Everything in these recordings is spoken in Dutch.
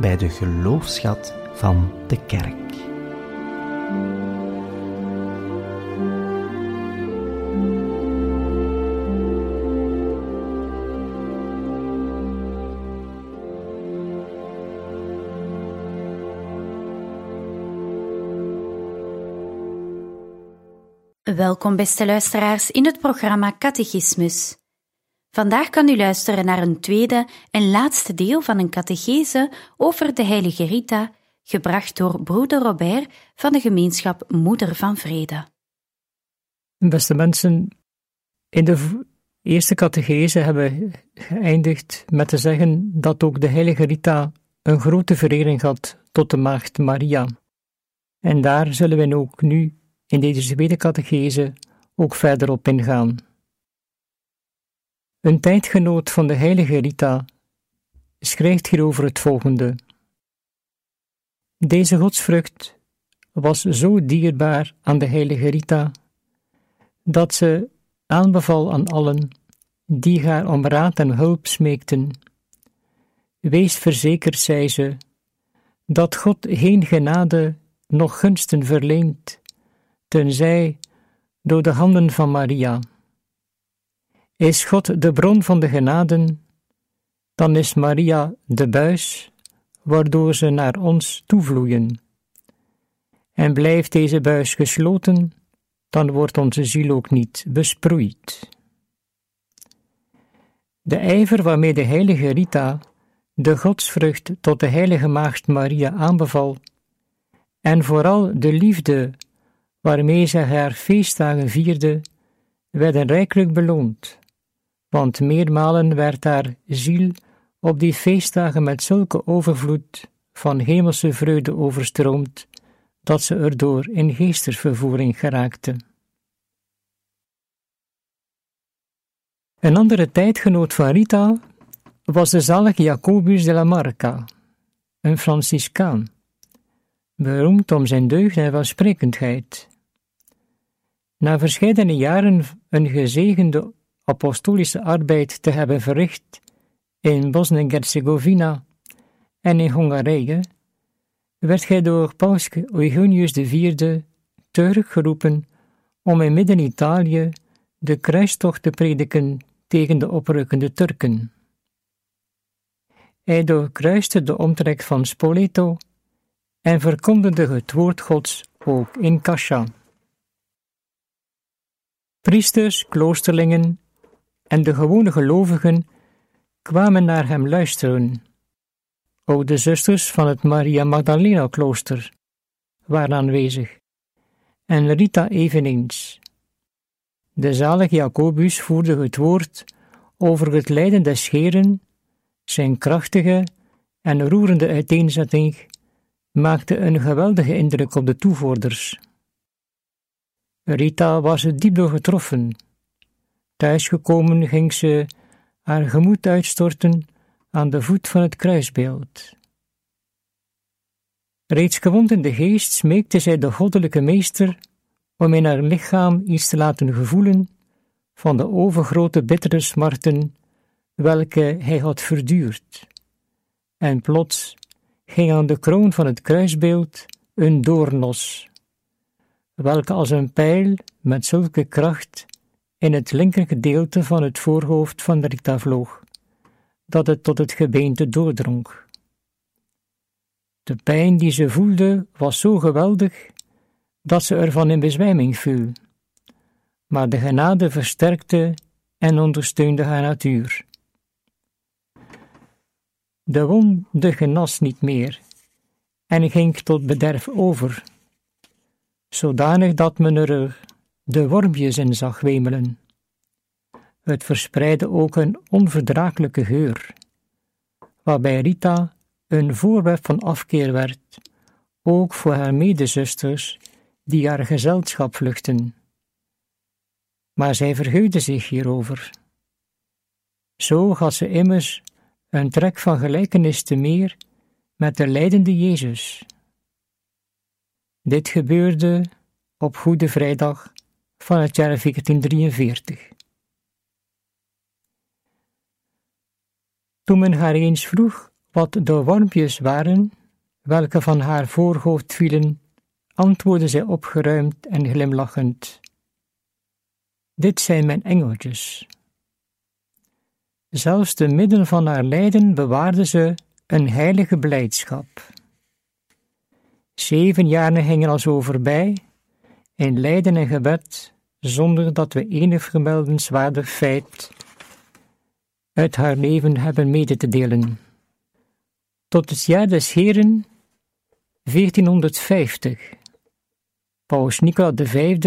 bij de geloofschat van de kerk. Welkom, beste luisteraars, in het programma Catechismus. Vandaag kan u luisteren naar een tweede en laatste deel van een catechese over de heilige Rita, gebracht door broeder Robert van de gemeenschap Moeder van Vrede. Beste mensen, in de eerste catechese hebben we geëindigd met te zeggen dat ook de heilige Rita een grote verering had tot de maagd Maria. En daar zullen we ook nu in deze tweede catechese ook verder op ingaan. Een tijdgenoot van de heilige Rita schrijft hierover het volgende. Deze godsvrucht was zo dierbaar aan de heilige Rita, dat ze aanbeval aan allen die haar om raad en hulp smeekten. Wees verzekerd, zei ze, dat God geen genade noch gunsten verleent tenzij door de handen van Maria. Is God de bron van de genaden, dan is Maria de buis waardoor ze naar ons toevloeien. En blijft deze buis gesloten, dan wordt onze ziel ook niet besproeid. De ijver waarmee de heilige Rita de godsvrucht tot de heilige maagd Maria aanbeval, en vooral de liefde waarmee zij haar feestdagen vierde, werden rijkelijk beloond, want meermalen werd haar ziel op die feestdagen met zulke overvloed van hemelse vreugde overstroomd, dat ze erdoor in geestesvervoering geraakte. Een andere tijdgenoot van Rita was de zalig Jacobus de la Marca, een Franciscaan, beroemd om zijn deugd en welsprekendheid. Na verscheidene jaren een gezegende apostolische arbeid te hebben verricht in Bosnië-Herzegovina en in Hongarije, werd hij door paus Eugenius IV teruggeroepen om in Midden-Italië de kruistocht te prediken tegen de oprukkende Turken. Hij doorkruiste de omtrek van Spoleto en verkondigde het woord Gods ook in Kasha. Priesters, kloosterlingen en de gewone gelovigen kwamen naar hem luisteren. Ook de zusters van het Maria Magdalena klooster waren aanwezig, en Rita eveneens. De zalig Jacobus voerde het woord over het lijden des Heren, zijn krachtige en roerende uiteenzetting maakte een geweldige indruk op de toevoerders. Rita was diep door getroffen. Thuisgekomen ging ze haar gemoed uitstorten aan de voet van het kruisbeeld. Reeds gewond in de geest smeekte zij de goddelijke meester om in haar lichaam iets te laten gevoelen van de overgrote bittere smarten welke hij had verduurd. En plots ging aan de kroon van het kruisbeeld een doornos welke als een pijl met zulke kracht in het linker gedeelte van het voorhoofd van Rita vloog, dat het tot het gebeente doordrong. De pijn die ze voelde was zo geweldig dat ze ervan in bezwijming viel, maar de genade versterkte en ondersteunde haar natuur. De wonde genas niet meer en ging tot bederf over zodanig dat men er de wormpjes in zag wemelen. Het verspreidde ook een onverdraaglijke geur, waarbij Rita een voorwerp van afkeer werd, ook voor haar medezusters die haar gezelschap vluchten. Maar zij verheugde zich hierover. Zo had ze immers een trek van gelijkenis te meer met de lijdende Jezus. Dit gebeurde op Goede Vrijdag van het jaar 1443. Toen men haar eens vroeg wat de wormpjes waren, welke van haar voorhoofd vielen, antwoordde zij opgeruimd en glimlachend: Dit zijn mijn engeltjes. Zelfs te midden van haar lijden bewaarde ze een heilige blijdschap. Zeven jaren gingen al zo voorbij, in lijden en gebed, zonder dat we enig vermeldenswaardig feit uit haar leven hebben mede te delen. Tot het jaar des Heren 1450, Paus Nicola V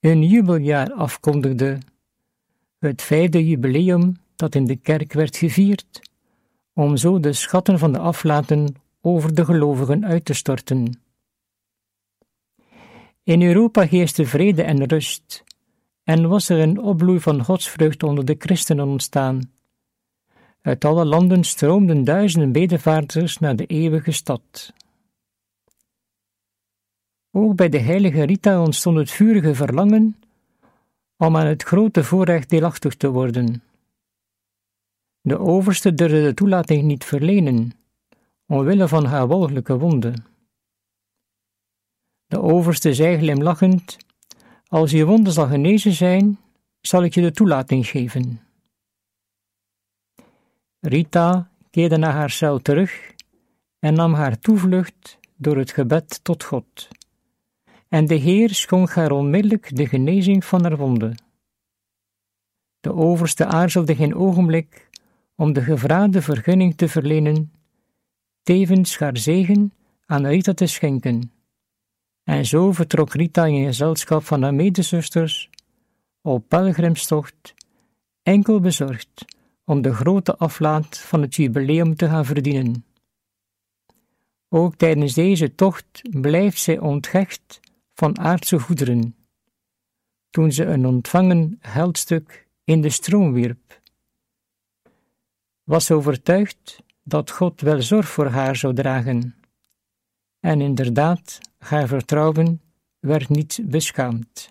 een jubeljaar afkondigde, het vijfde jubileum dat in de kerk werd gevierd, om zo de schatten van de aflaten over de gelovigen uit te storten. In Europa heerste vrede en rust, en was er een opbloei van godsvrucht onder de christenen ontstaan. Uit alle landen stroomden duizenden bedevaarders naar de eeuwige stad. Ook bij de heilige Rita ontstond het vurige verlangen om aan het grote voorrecht deelachtig te worden. De overste durfde de toelating niet verlenen, omwille van haar walgelijke wonden. De overste zei glimlachend: Als je wonden zal genezen zijn, zal ik je de toelating geven. Rita keerde naar haar cel terug en nam haar toevlucht door het gebed tot God. En de Heer schonk haar onmiddellijk de genezing van haar wonden. De overste aarzelde geen ogenblik om de gevraagde vergunning te verlenen, tevens haar zegen aan Rita te schenken. En zo vertrok Rita in gezelschap van haar medezusters op pelgrimstocht, enkel bezorgd om de grote aflaat van het jubileum te gaan verdienen. Ook tijdens deze tocht blijft zij onthecht van aardse goederen, toen ze een ontvangen geldstuk in de stroom wierp. Was overtuigd dat God wel zorg voor haar zou dragen. En inderdaad, haar vertrouwen werd niet beschaamd.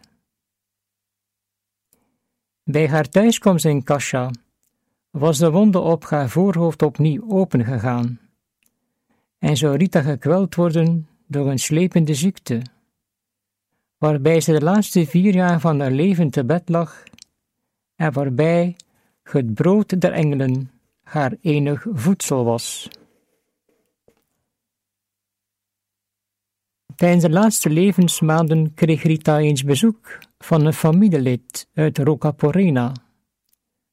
Bij haar thuiskomst in Kasha was de wonde op haar voorhoofd opnieuw opengegaan, en zou Rita gekweld worden door een slepende ziekte, waarbij ze de laatste vier jaar van haar leven te bed lag, en waarbij het brood der engelen haar enig voedsel was. Tijdens de laatste levensmaanden kreeg Rita eens bezoek van een familielid uit Rocaporena.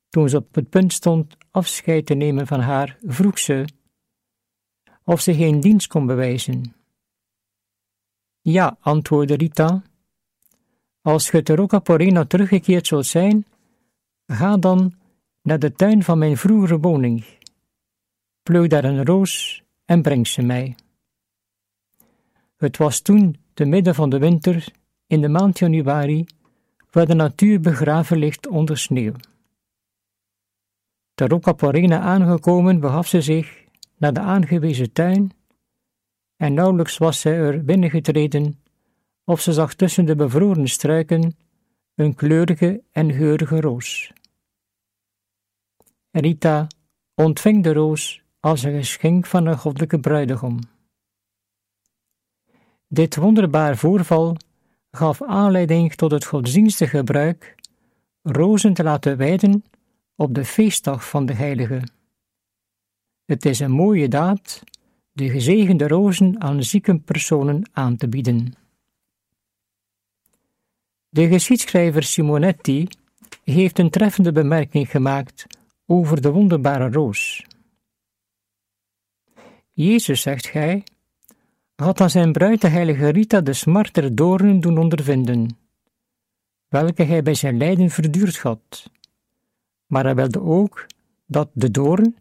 Toen ze op het punt stond afscheid te nemen van haar, vroeg ze of ze geen dienst kon bewijzen. Ja, antwoordde Rita. Als je te Rocaporena teruggekeerd zult zijn, ga dan naar de tuin van mijn vroegere woning. Pluk daar een roos en breng ze mij. Het was toen te midden van de winter, in de maand januari, waar de natuur begraven ligt onder sneeuw. Ter Roccaporena aangekomen begaf ze zich naar de aangewezen tuin, en nauwelijks was zij er binnengetreden, of ze zag tussen de bevroren struiken een kleurige en geurige roos. Rita ontving de roos als een geschenk van een goddelijke bruidegom. Dit wonderbaar voorval gaf aanleiding tot het godsdienstige gebruik rozen te laten wijden op de feestdag van de heilige. Het is een mooie daad de gezegende rozen aan zieke personen aan te bieden. De geschiedschrijver Simonetti heeft een treffende bemerking gemaakt over de wonderbare roos. Jezus, zegt gij, had aan zijn bruid de heilige Rita de smart der doornen doen ondervinden, welke hij bij zijn lijden verduurd had. Maar hij wilde ook dat de doorn,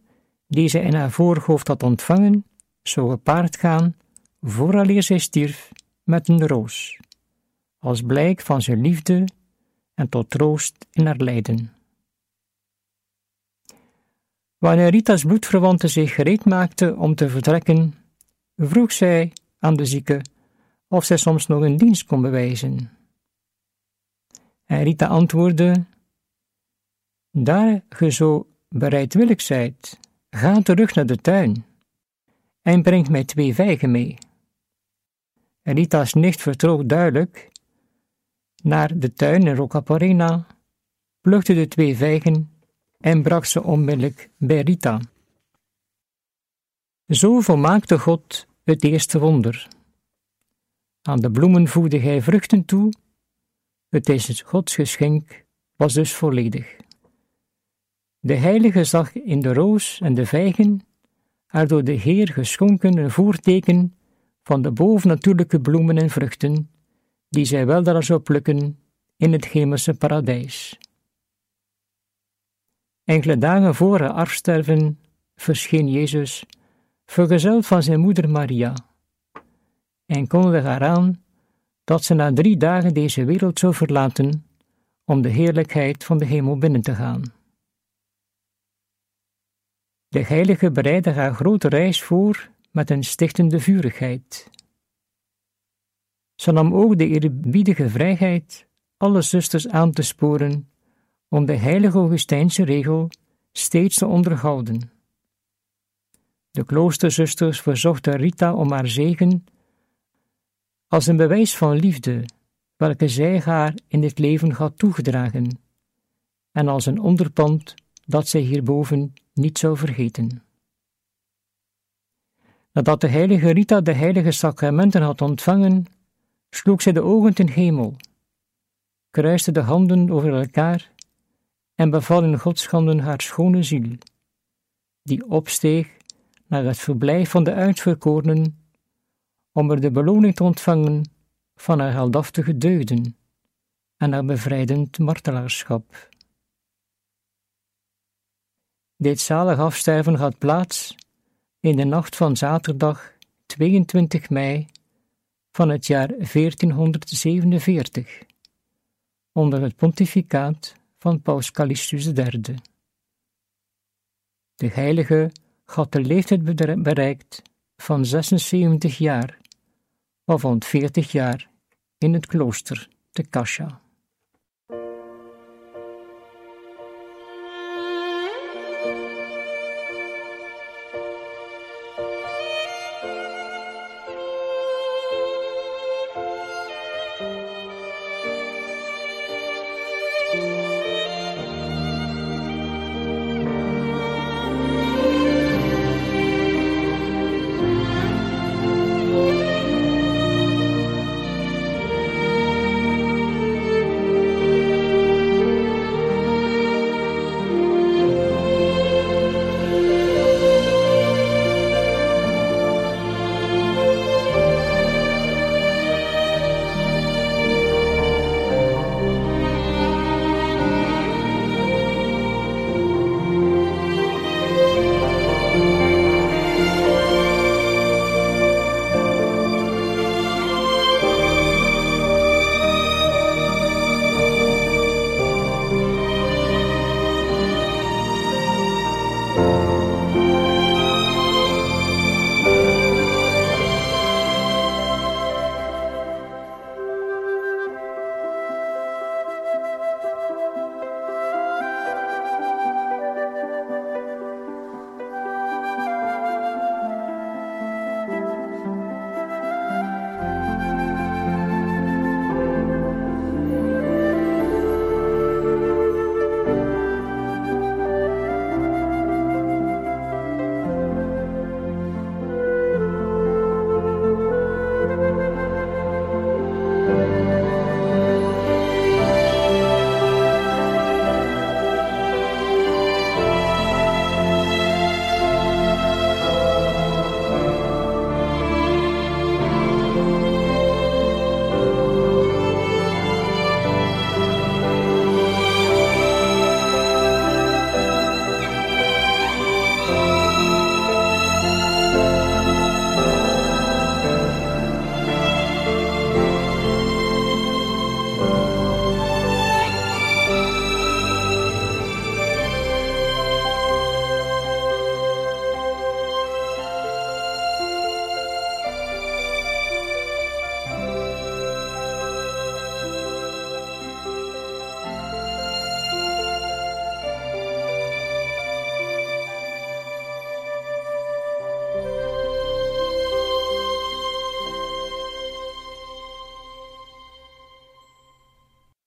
die zij in haar voorhoofd had ontvangen, zou gepaard gaan, vooraleer zij stierf, met een roos, als blijk van zijn liefde en tot troost in haar lijden. Wanneer Rita's bloedverwante zich gereed maakte om te vertrekken, vroeg zij aan de zieke of zij soms nog een dienst kon bewijzen. En Rita antwoordde: Daar ge zo bereidwillig zijt, ga terug naar de tuin en breng mij twee vijgen mee. Rita's nicht vertrok duidelijk naar de tuin in Roccaporena, plukte de twee vijgen en bracht ze onmiddellijk bij Rita. Zo volmaakte God het eerste wonder. Aan de bloemen voegde hij vruchten toe, het is Gods geschenk, was dus volledig. De heilige zag in de roos en de vijgen haar door de Heer geschonken een voorteken van de bovennatuurlijke bloemen en vruchten, die zij weldra zou plukken in het hemelse paradijs. Enkele dagen voor haar afsterven verscheen Jezus, vergezeld van zijn moeder Maria, en kondigde haar aan dat ze na drie dagen deze wereld zou verlaten om de heerlijkheid van de hemel binnen te gaan. De heilige bereidde haar grote reis voor met een stichtende vurigheid. Ze nam ook de eerbiedige vrijheid alle zusters aan te sporen om de heilige Augustijnse regel steeds te onderhouden. De kloosterzusters verzochten Rita om haar zegen als een bewijs van liefde, welke zij haar in dit leven had toegedragen, en als een onderpand dat zij hierboven niet zou vergeten. Nadat de heilige Rita de heilige sacramenten had ontvangen, sloeg zij de ogen ten hemel, kruiste de handen over elkaar en beval in Godschanden haar schone ziel, die opsteeg naar het verblijf van de uitverkorenen, om er de beloning te ontvangen van haar heldaftige deugden en haar bevrijdend martelaarschap. Dit zalig afsterven had plaats in de nacht van zaterdag 22 mei van het jaar 1447, onder het pontificaat van Paus Callistus III. De heilige had de leeftijd bereikt van 76 jaar, waarvan 40 jaar in het klooster te Cascia.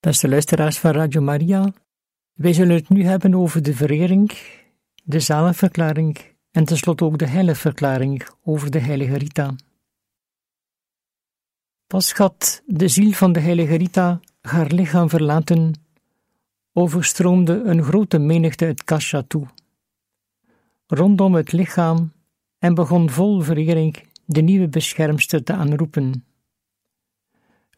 Beste luisteraars van Radio Maria, wij zullen het nu hebben over de verering, de zalenverklaring en tenslotte ook de heiligverklaring over de heilige Rita. Pas had de ziel van de heilige Rita haar lichaam verlaten, overstroomde een grote menigte het Kasha toe. Rondom het lichaam en begon vol verering de nieuwe beschermster te aanroepen.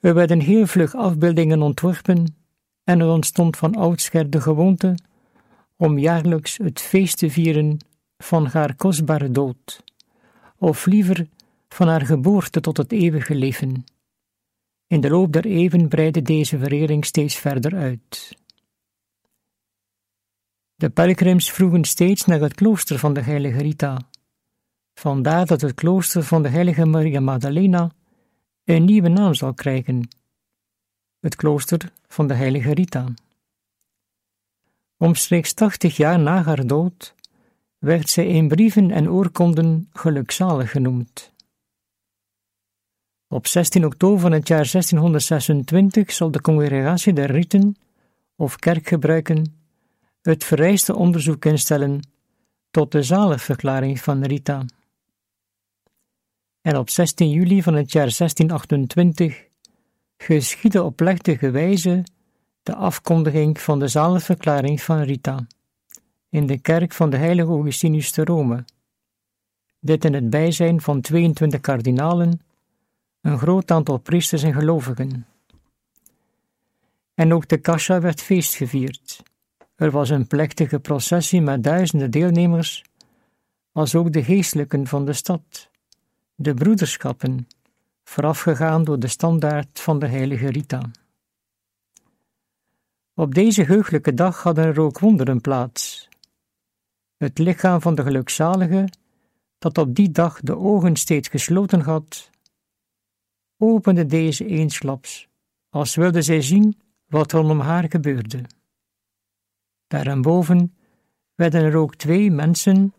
Er werden heel vlug afbeeldingen ontworpen en er ontstond van oudsher de gewoonte om jaarlijks het feest te vieren van haar kostbare dood, of liever van haar geboorte tot het eeuwige leven. In de loop der eeuwen breidde deze verering steeds verder uit. De pelgrims vroegen steeds naar het klooster van de heilige Rita. Vandaar dat het klooster van de heilige Maria Magdalena een nieuwe naam zal krijgen: het klooster van de heilige Rita. Omstreeks tachtig jaar na haar dood werd zij in brieven en oorkonden gelukzalig genoemd. Op 16 oktober van het jaar 1626 zal de Congregatie der Riten, of kerkgebruiken, het vereiste onderzoek instellen tot de zaligverklaring van Rita. En op 16 juli van het jaar 1628 geschiedde op plechtige wijze de afkondiging van de zaligverklaring van Rita in de kerk van de heilige Augustinus te Rome. Dit in het bijzijn van 22 kardinalen, een groot aantal priesters en gelovigen. En ook de Kasha werd feest gevierd. Er was een plechtige processie met duizenden deelnemers, als ook de geestelijken van de stad, de broederschappen, voorafgegaan door de standaard van de heilige Rita. Op deze heugelijke dag hadden er ook wonderen plaats. Het lichaam van de gelukzalige, dat op die dag de ogen steeds gesloten had, opende deze eensklaps, als wilde zij zien wat rondom haar gebeurde. Daarboven werden er ook twee mensen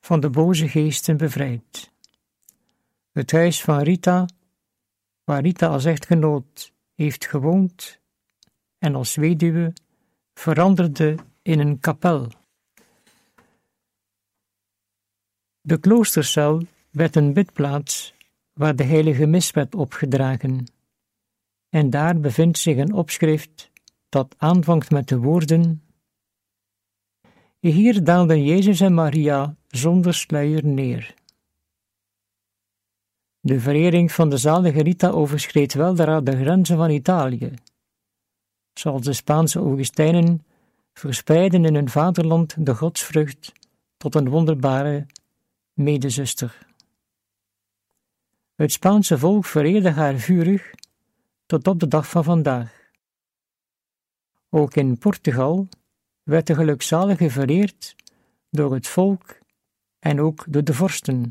van de boze geesten bevrijd. Het huis van Rita, waar Rita als echtgenoot heeft gewoond en als weduwe, veranderde in een kapel. De kloostercel werd een bidplaats waar de heilige mis werd opgedragen, en daar bevindt zich een opschrift dat aanvangt met de woorden hier daalden Jezus en Maria zonder sluier neer. De verering van de zalige Rita overschreed weldra de grenzen van Italië. Zoals de Spaanse Augustijnen verspreiden in hun vaderland de godsvrucht tot een wonderbare medezuster. Het Spaanse volk vereerde haar vurig tot op de dag van vandaag. Ook in Portugal werd de gelukzalige vereerd door het volk en ook door de vorsten,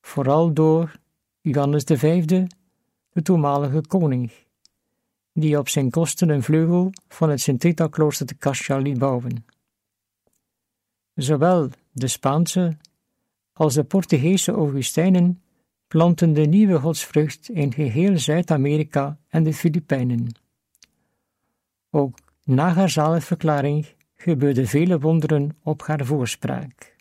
vooral door Johannes V, de toenmalige koning, die op zijn kosten een vleugel van het Sint-Rita-klooster te Cascia liet bouwen. Zowel de Spaanse als de Portugese Augustijnen planten de nieuwe godsvrucht in geheel Zuid-Amerika en de Filipijnen. Ook na haar zaligverklaring gebeurden vele wonderen op haar voorspraak.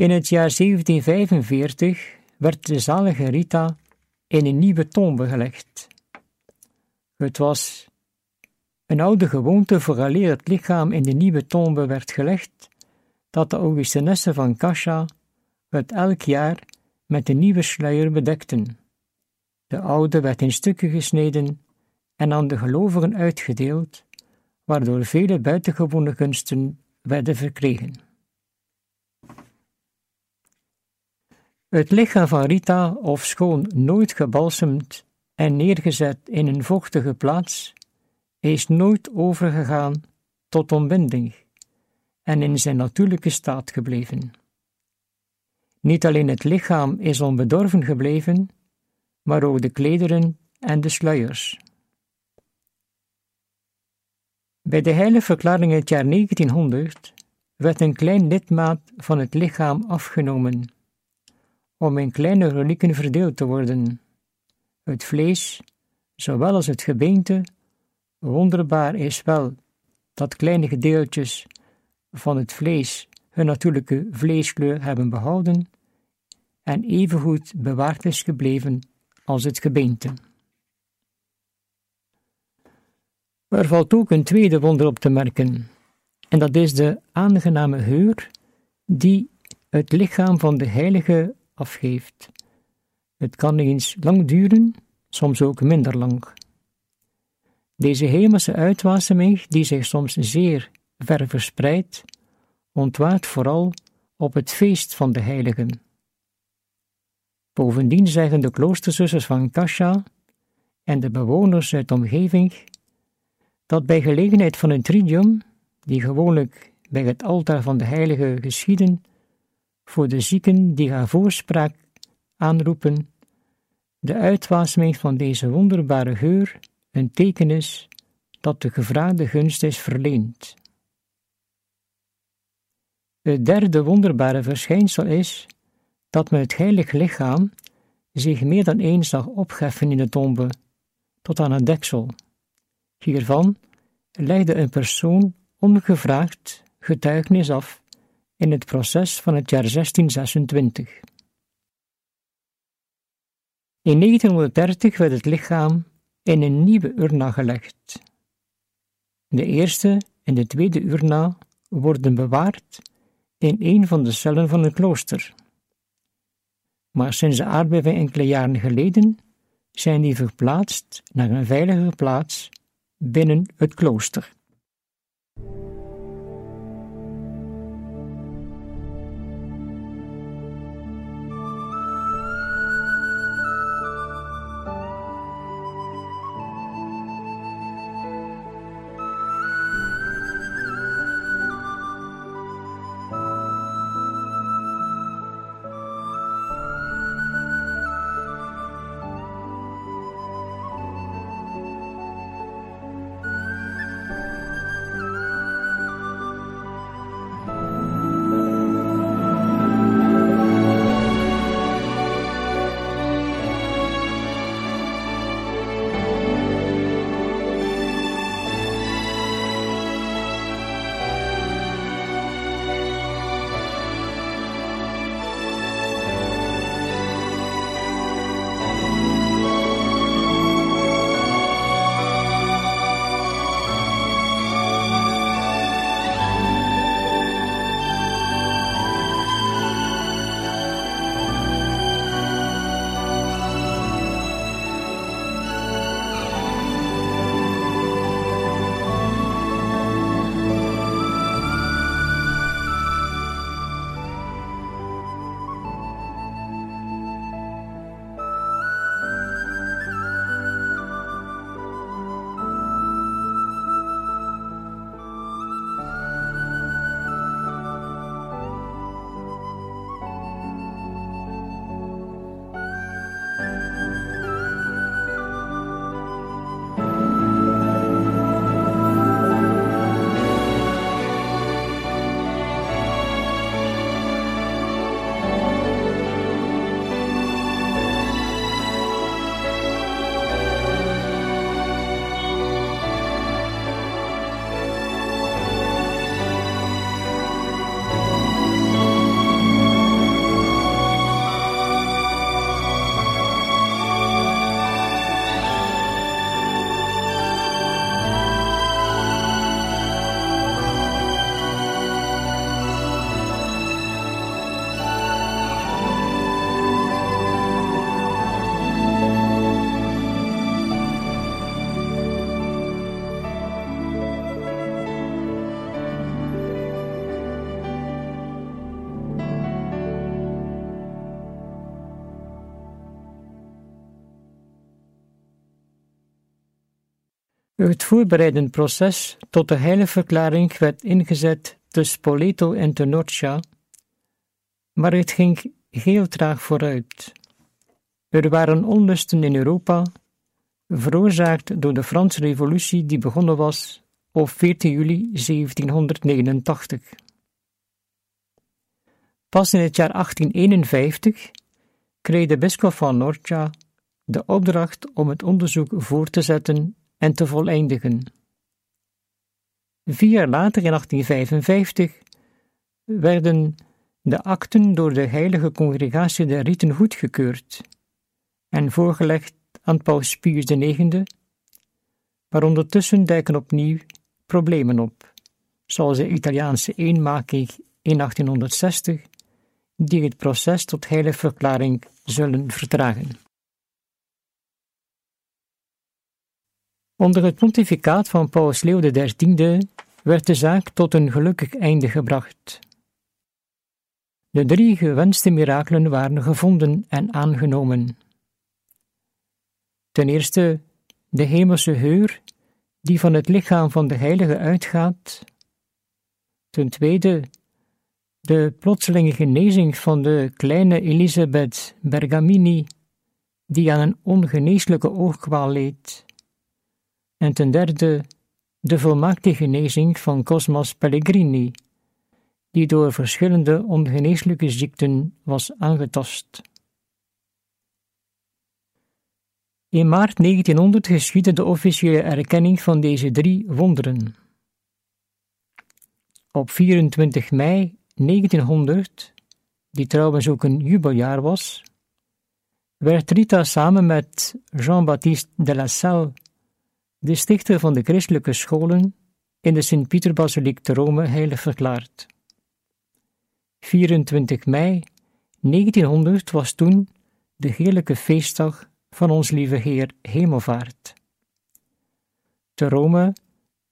In het jaar 1745 werd de zalige Rita in een nieuwe tombe gelegd. Het was een oude gewoonte vooraleer het lichaam in de nieuwe tombe werd gelegd, dat de Augustinessen van Kasha het elk jaar met een nieuwe sluier bedekten. De oude werd in stukken gesneden en aan de gelovigen uitgedeeld, waardoor vele buitengewone gunsten werden verkregen. Het lichaam van Rita, ofschoon nooit gebalsemd en neergezet in een vochtige plaats, is nooit overgegaan tot ontbinding en in zijn natuurlijke staat gebleven. Niet alleen het lichaam is onbedorven gebleven, maar ook de klederen en de sluiers. Bij de heilige verklaring in het jaar 1900 werd een klein lidmaat van het lichaam afgenomen, om in kleine relieken verdeeld te worden. Het vlees zowel als het gebeente, wonderbaar is wel dat kleine gedeeltjes van het vlees hun natuurlijke vleeskleur hebben behouden en evengoed bewaard is gebleven als het gebeente. Er valt ook een tweede wonder op te merken, en dat is de aangename geur die het lichaam van de heilige afgeeft. Het kan eens lang duren, soms ook minder lang. Deze hemelse uitwaseming, die zich soms zeer ver verspreidt, ontwaart vooral op het feest van de heiligen. Bovendien zeggen de kloosterzusters van Kasha en de bewoners uit de omgeving dat bij gelegenheid van een tridium, die gewoonlijk bij het altaar van de heilige geschieden, voor de zieken die haar voorspraak aanroepen, de uitwaseming van deze wonderbare geur een teken is dat de gevraagde gunst is verleend. Het derde wonderbare verschijnsel is dat men het heilig lichaam zich meer dan eens zag opgeffen in de tombe, tot aan het deksel. Hiervan legde een persoon ongevraagd getuigenis af in het proces van het jaar 1626. In 1930 werd het lichaam in een nieuwe urna gelegd. De eerste en de tweede urna worden bewaard in een van de cellen van het klooster. Maar sinds de aardbeving enkele jaren geleden zijn die verplaatst naar een veilige plaats binnen het klooster. Voorbereidend proces tot de heiligverklaring werd ingezet te Spoleto en te Norcia, maar het ging heel traag vooruit. Er waren onlusten in Europa, veroorzaakt door de Franse Revolutie die begonnen was op 14 juli 1789. Pas in het jaar 1851 kreeg de bisschop van Norcia de opdracht om het onderzoek voor te zetten en te voleindigen. Vier jaar later, in 1855, werden de akten door de Heilige Congregatie der Rieten goedgekeurd en voorgelegd aan Paus Pius IX, maar ondertussen duiken opnieuw problemen op, zoals de Italiaanse eenmaking in 1860, die het proces tot heiligverklaring zullen vertragen. Onder het pontificaat van Paus Leo XIII werd de zaak tot een gelukkig einde gebracht. De drie gewenste mirakelen waren gevonden en aangenomen. Ten eerste de hemelse geur die van het lichaam van de heilige uitgaat. Ten tweede de plotselinge genezing van de kleine Elisabeth Bergamini, die aan een ongeneeslijke oogkwaal leed. En ten derde de volmaakte genezing van Cosmas Pellegrini, die door verschillende ongeneeslijke ziekten was aangetast. In maart 1900 geschiedde de officiële erkenning van deze drie wonderen. Op 24 mei 1900, die trouwens ook een jubeljaar was, werd Rita samen met Jean-Baptiste de la Salle, de stichter van de christelijke scholen, in de Sint-Pieter-basiliek te Rome heilig verklaard. 24 mei 1900 was toen de heerlijke feestdag van ons lieve Heer Hemelvaart. Te Rome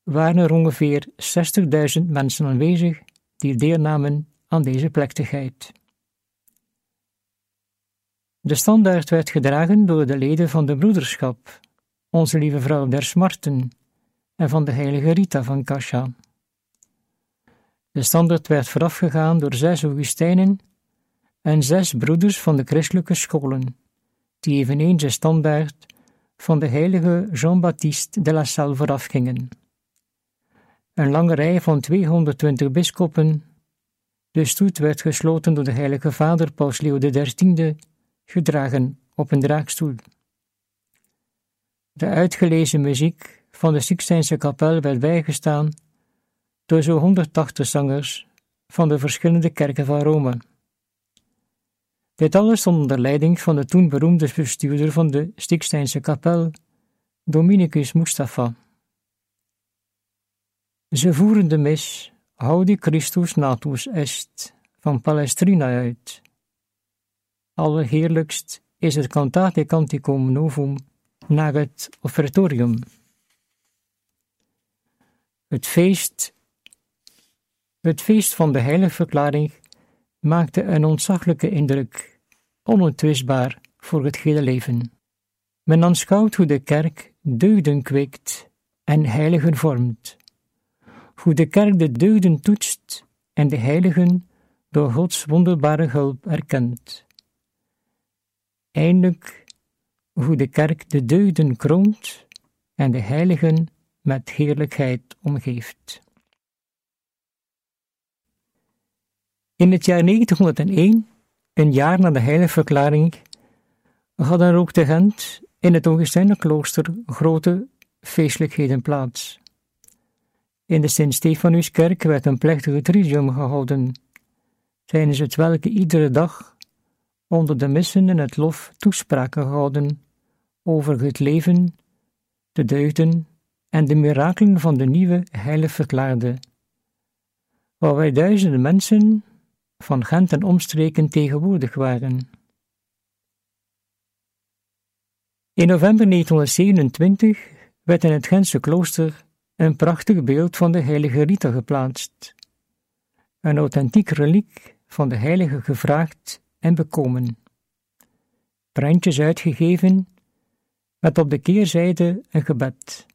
waren er ongeveer 60.000 mensen aanwezig die deelnamen aan deze plechtigheid. De standaard werd gedragen door de leden van de broederschap, onze lieve vrouw der Smarten en van de heilige Rita van Kasha. De standaard werd voorafgegaan door zes Augustijnen en zes broeders van de christelijke scholen, die eveneens de standaard van de heilige Jean-Baptiste de la Salle voorafgingen. Een lange rij van 220 bisschoppen. De stoet werd gesloten door de heilige vader Paus Leo XIII, gedragen op een draagstoel. De uitgelezen muziek van de Sixtijnse kapel werd bijgestaan door zo'n 180 zangers van de verschillende kerken van Rome. Dit alles onder leiding van de toen beroemde bestuurder van de Sixtijnse kapel, Dominicus Mustafa. Ze voeren de mis Haudi Christus natus est van Palestrina uit. Allerheerlijkst is het Cantate Canticum Novum naar het offertorium. Het feest, het feest van de heiligverklaring maakte een ontzaglijke indruk, onuitwisbaar voor het hele leven. Men aanschouwt hoe de kerk deugden kweekt en heiligen vormt, hoe de kerk de deugden toetst en de heiligen door Gods wonderbare hulp erkent. Eindelijk hoe de kerk de deugden kroont en de heiligen met heerlijkheid omgeeft. In het jaar 1901, een jaar na de heiligverklaring, hadden er ook te Gent in het Augustijnenklooster grote feestelijkheden plaats. In de Sint-Stefanuskerk werd een plechtige tridium gehouden, tijdens het welke iedere dag onder de missen en het lof toespraken gehouden over het leven, de deugden en de mirakelen van de nieuwe heilig verklaarde, waarbij duizenden mensen van Gent en omstreken tegenwoordig waren. In november 1927 werd in het Gentse klooster een prachtig beeld van de heilige Rita geplaatst, een authentiek reliek van de heilige gevraagd en bekomen. Prentjes uitgegeven met op de keerzijde een gebed,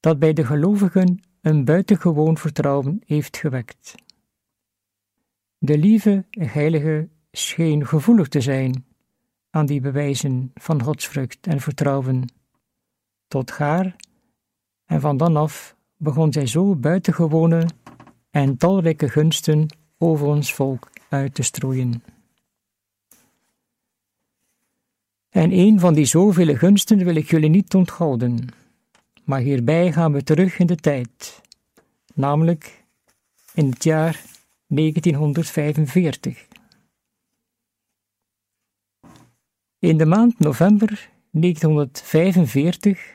dat bij de gelovigen een buitengewoon vertrouwen heeft gewekt. De lieve heilige scheen gevoelig te zijn aan die bewijzen van godsvrucht en vertrouwen, tot gaar, en van dan af begon zij zo buitengewone en talrijke gunsten over ons volk uit te strooien. En een van die zoveel gunsten wil ik jullie niet onthouden. Maar hierbij gaan we terug in de tijd, namelijk in het jaar 1945. In de maand november 1945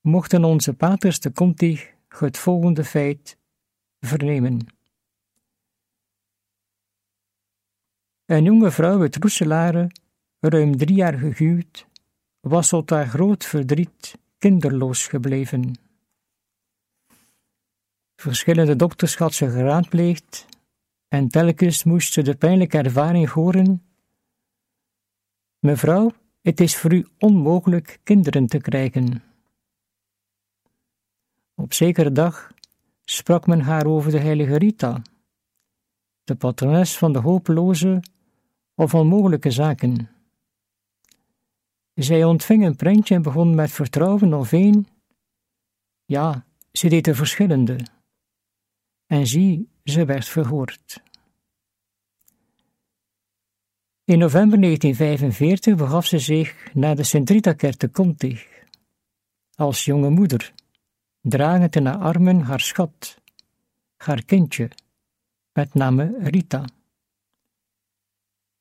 mochten onze paters de Conti het volgende feit vernemen. Een jonge vrouw uit Roeselare, ruim drie jaar gehuwd, was tot haar groot verdriet kinderloos gebleven. Verschillende dokters had ze geraadpleegd en telkens moest ze de pijnlijke ervaring horen. Mevrouw, het is voor u onmogelijk kinderen te krijgen. Op zekere dag sprak men haar over de heilige Rita, de patrones van de hopeloze of onmogelijke zaken. Zij ontving een prentje en begon met vertrouwen of een. Ja, ze deed de verschillende. En zie, ze werd verhoord. In november 1945 begaf ze zich naar de Sint-Rita-kerk te Contig, als jonge moeder, dragend in haar armen haar schat, haar kindje, met name Rita.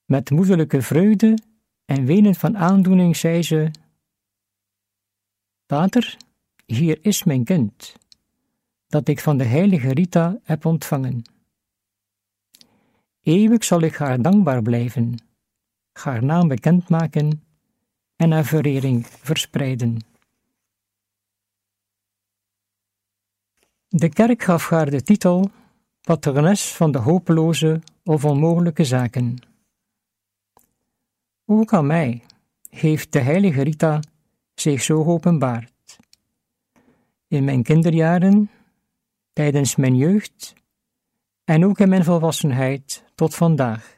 Met moederlijke vreugde en wenend van aandoening zei ze: Vader, hier is mijn kind, dat ik van de heilige Rita heb ontvangen. Eeuwig zal ik haar dankbaar blijven, haar naam bekendmaken en haar verering verspreiden. De kerk gaf haar de titel patrones van de hopeloze of onmogelijke zaken. Ook aan mij heeft de heilige Rita zich zo openbaard. In mijn kinderjaren, tijdens mijn jeugd en ook in mijn volwassenheid tot vandaag.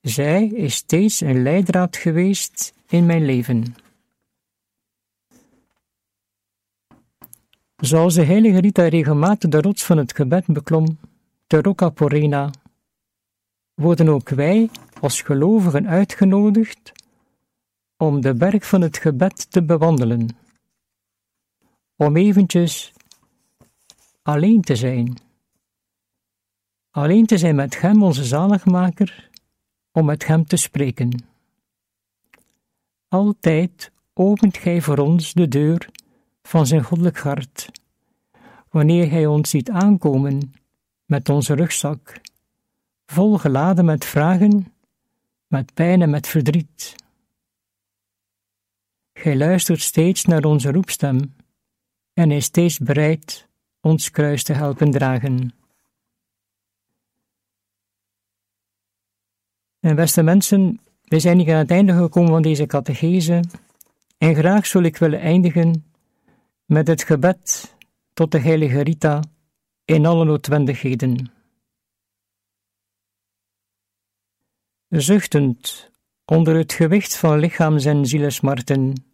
Zij is steeds een leidraad geweest in mijn leven. Zoals de heilige Rita regelmatig de rots van het gebed beklom, de Rocca Porena, worden ook wij als gelovigen uitgenodigd om de berg van het gebed te bewandelen, om eventjes alleen te zijn, alleen te zijn met Hem, onze zaligmaker, om met Hem te spreken. Altijd opent Gij voor ons de deur van zijn goddelijk hart, wanneer Hij ons ziet aankomen met onze rugzak, vol geladen met vragen, met pijn en met verdriet. Gij luistert steeds naar onze roepstem en is steeds bereid ons kruis te helpen dragen. En beste mensen, we zijn hier aan het einde gekomen van deze catechese en graag zou ik willen eindigen met het gebed tot de heilige Rita in alle noodwendigheden. Zuchtend onder het gewicht van lichaams- en zielesmarten,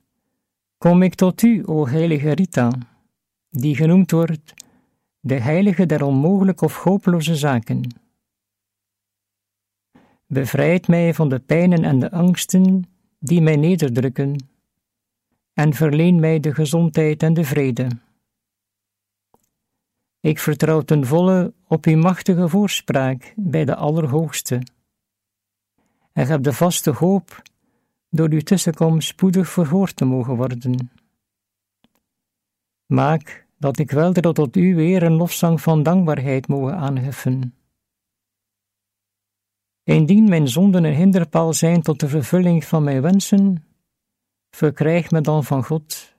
kom ik tot u, o heilige Rita, die genoemd wordt de heilige der onmogelijke of hopeloze zaken. Bevrijd mij van de pijnen en de angsten die mij nederdrukken, en verleen mij de gezondheid en de vrede. Ik vertrouw ten volle op uw machtige voorspraak bij de Allerhoogste en heb de vaste hoop door uw tussenkomst spoedig verhoord te mogen worden. Maak dat ik wel tot u weer een lofzang van dankbaarheid mogen aanheffen. Indien mijn zonden een hinderpaal zijn tot de vervulling van mijn wensen, verkrijg me dan van God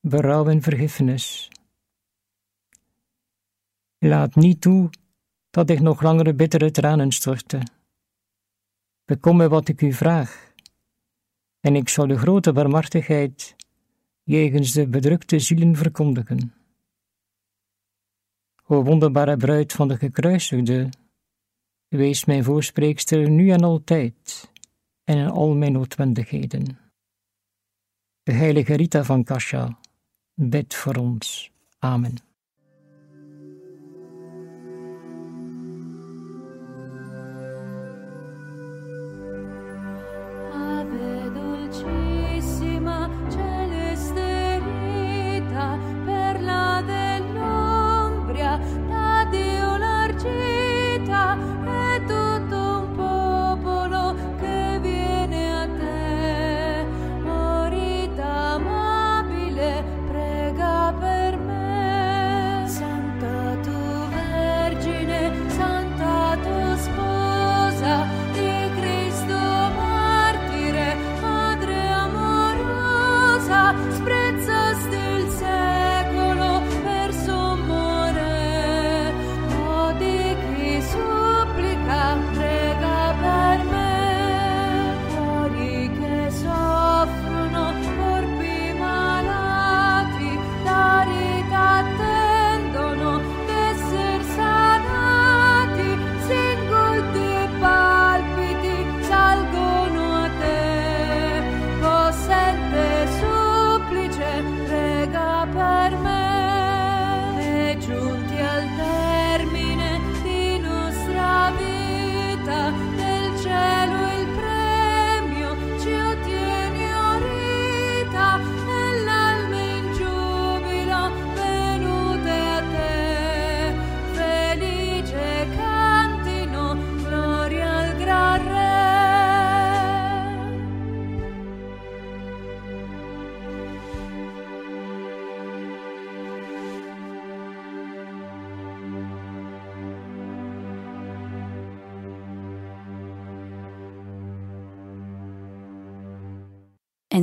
berouw en vergiffenis. Laat niet toe dat ik nog langere bittere tranen storte. Bekom me wat ik u vraag, en ik zal de grote barmhartigheid jegens de bedrukte zielen verkondigen. O wonderbare bruid van de gekruisigde, wees mijn voorspreekster nu en altijd en in al mijn noodwendigheden. De heilige Rita van Kasha, bid voor ons. Amen.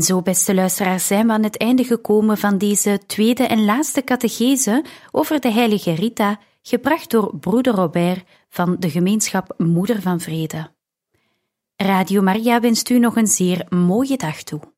En zo, beste luisteraars, zijn we aan het einde gekomen van deze tweede en laatste catechese over de heilige Rita, gebracht door broeder Robert van de gemeenschap Moeder van Vrede. Radio Maria wenst u nog een zeer mooie dag toe.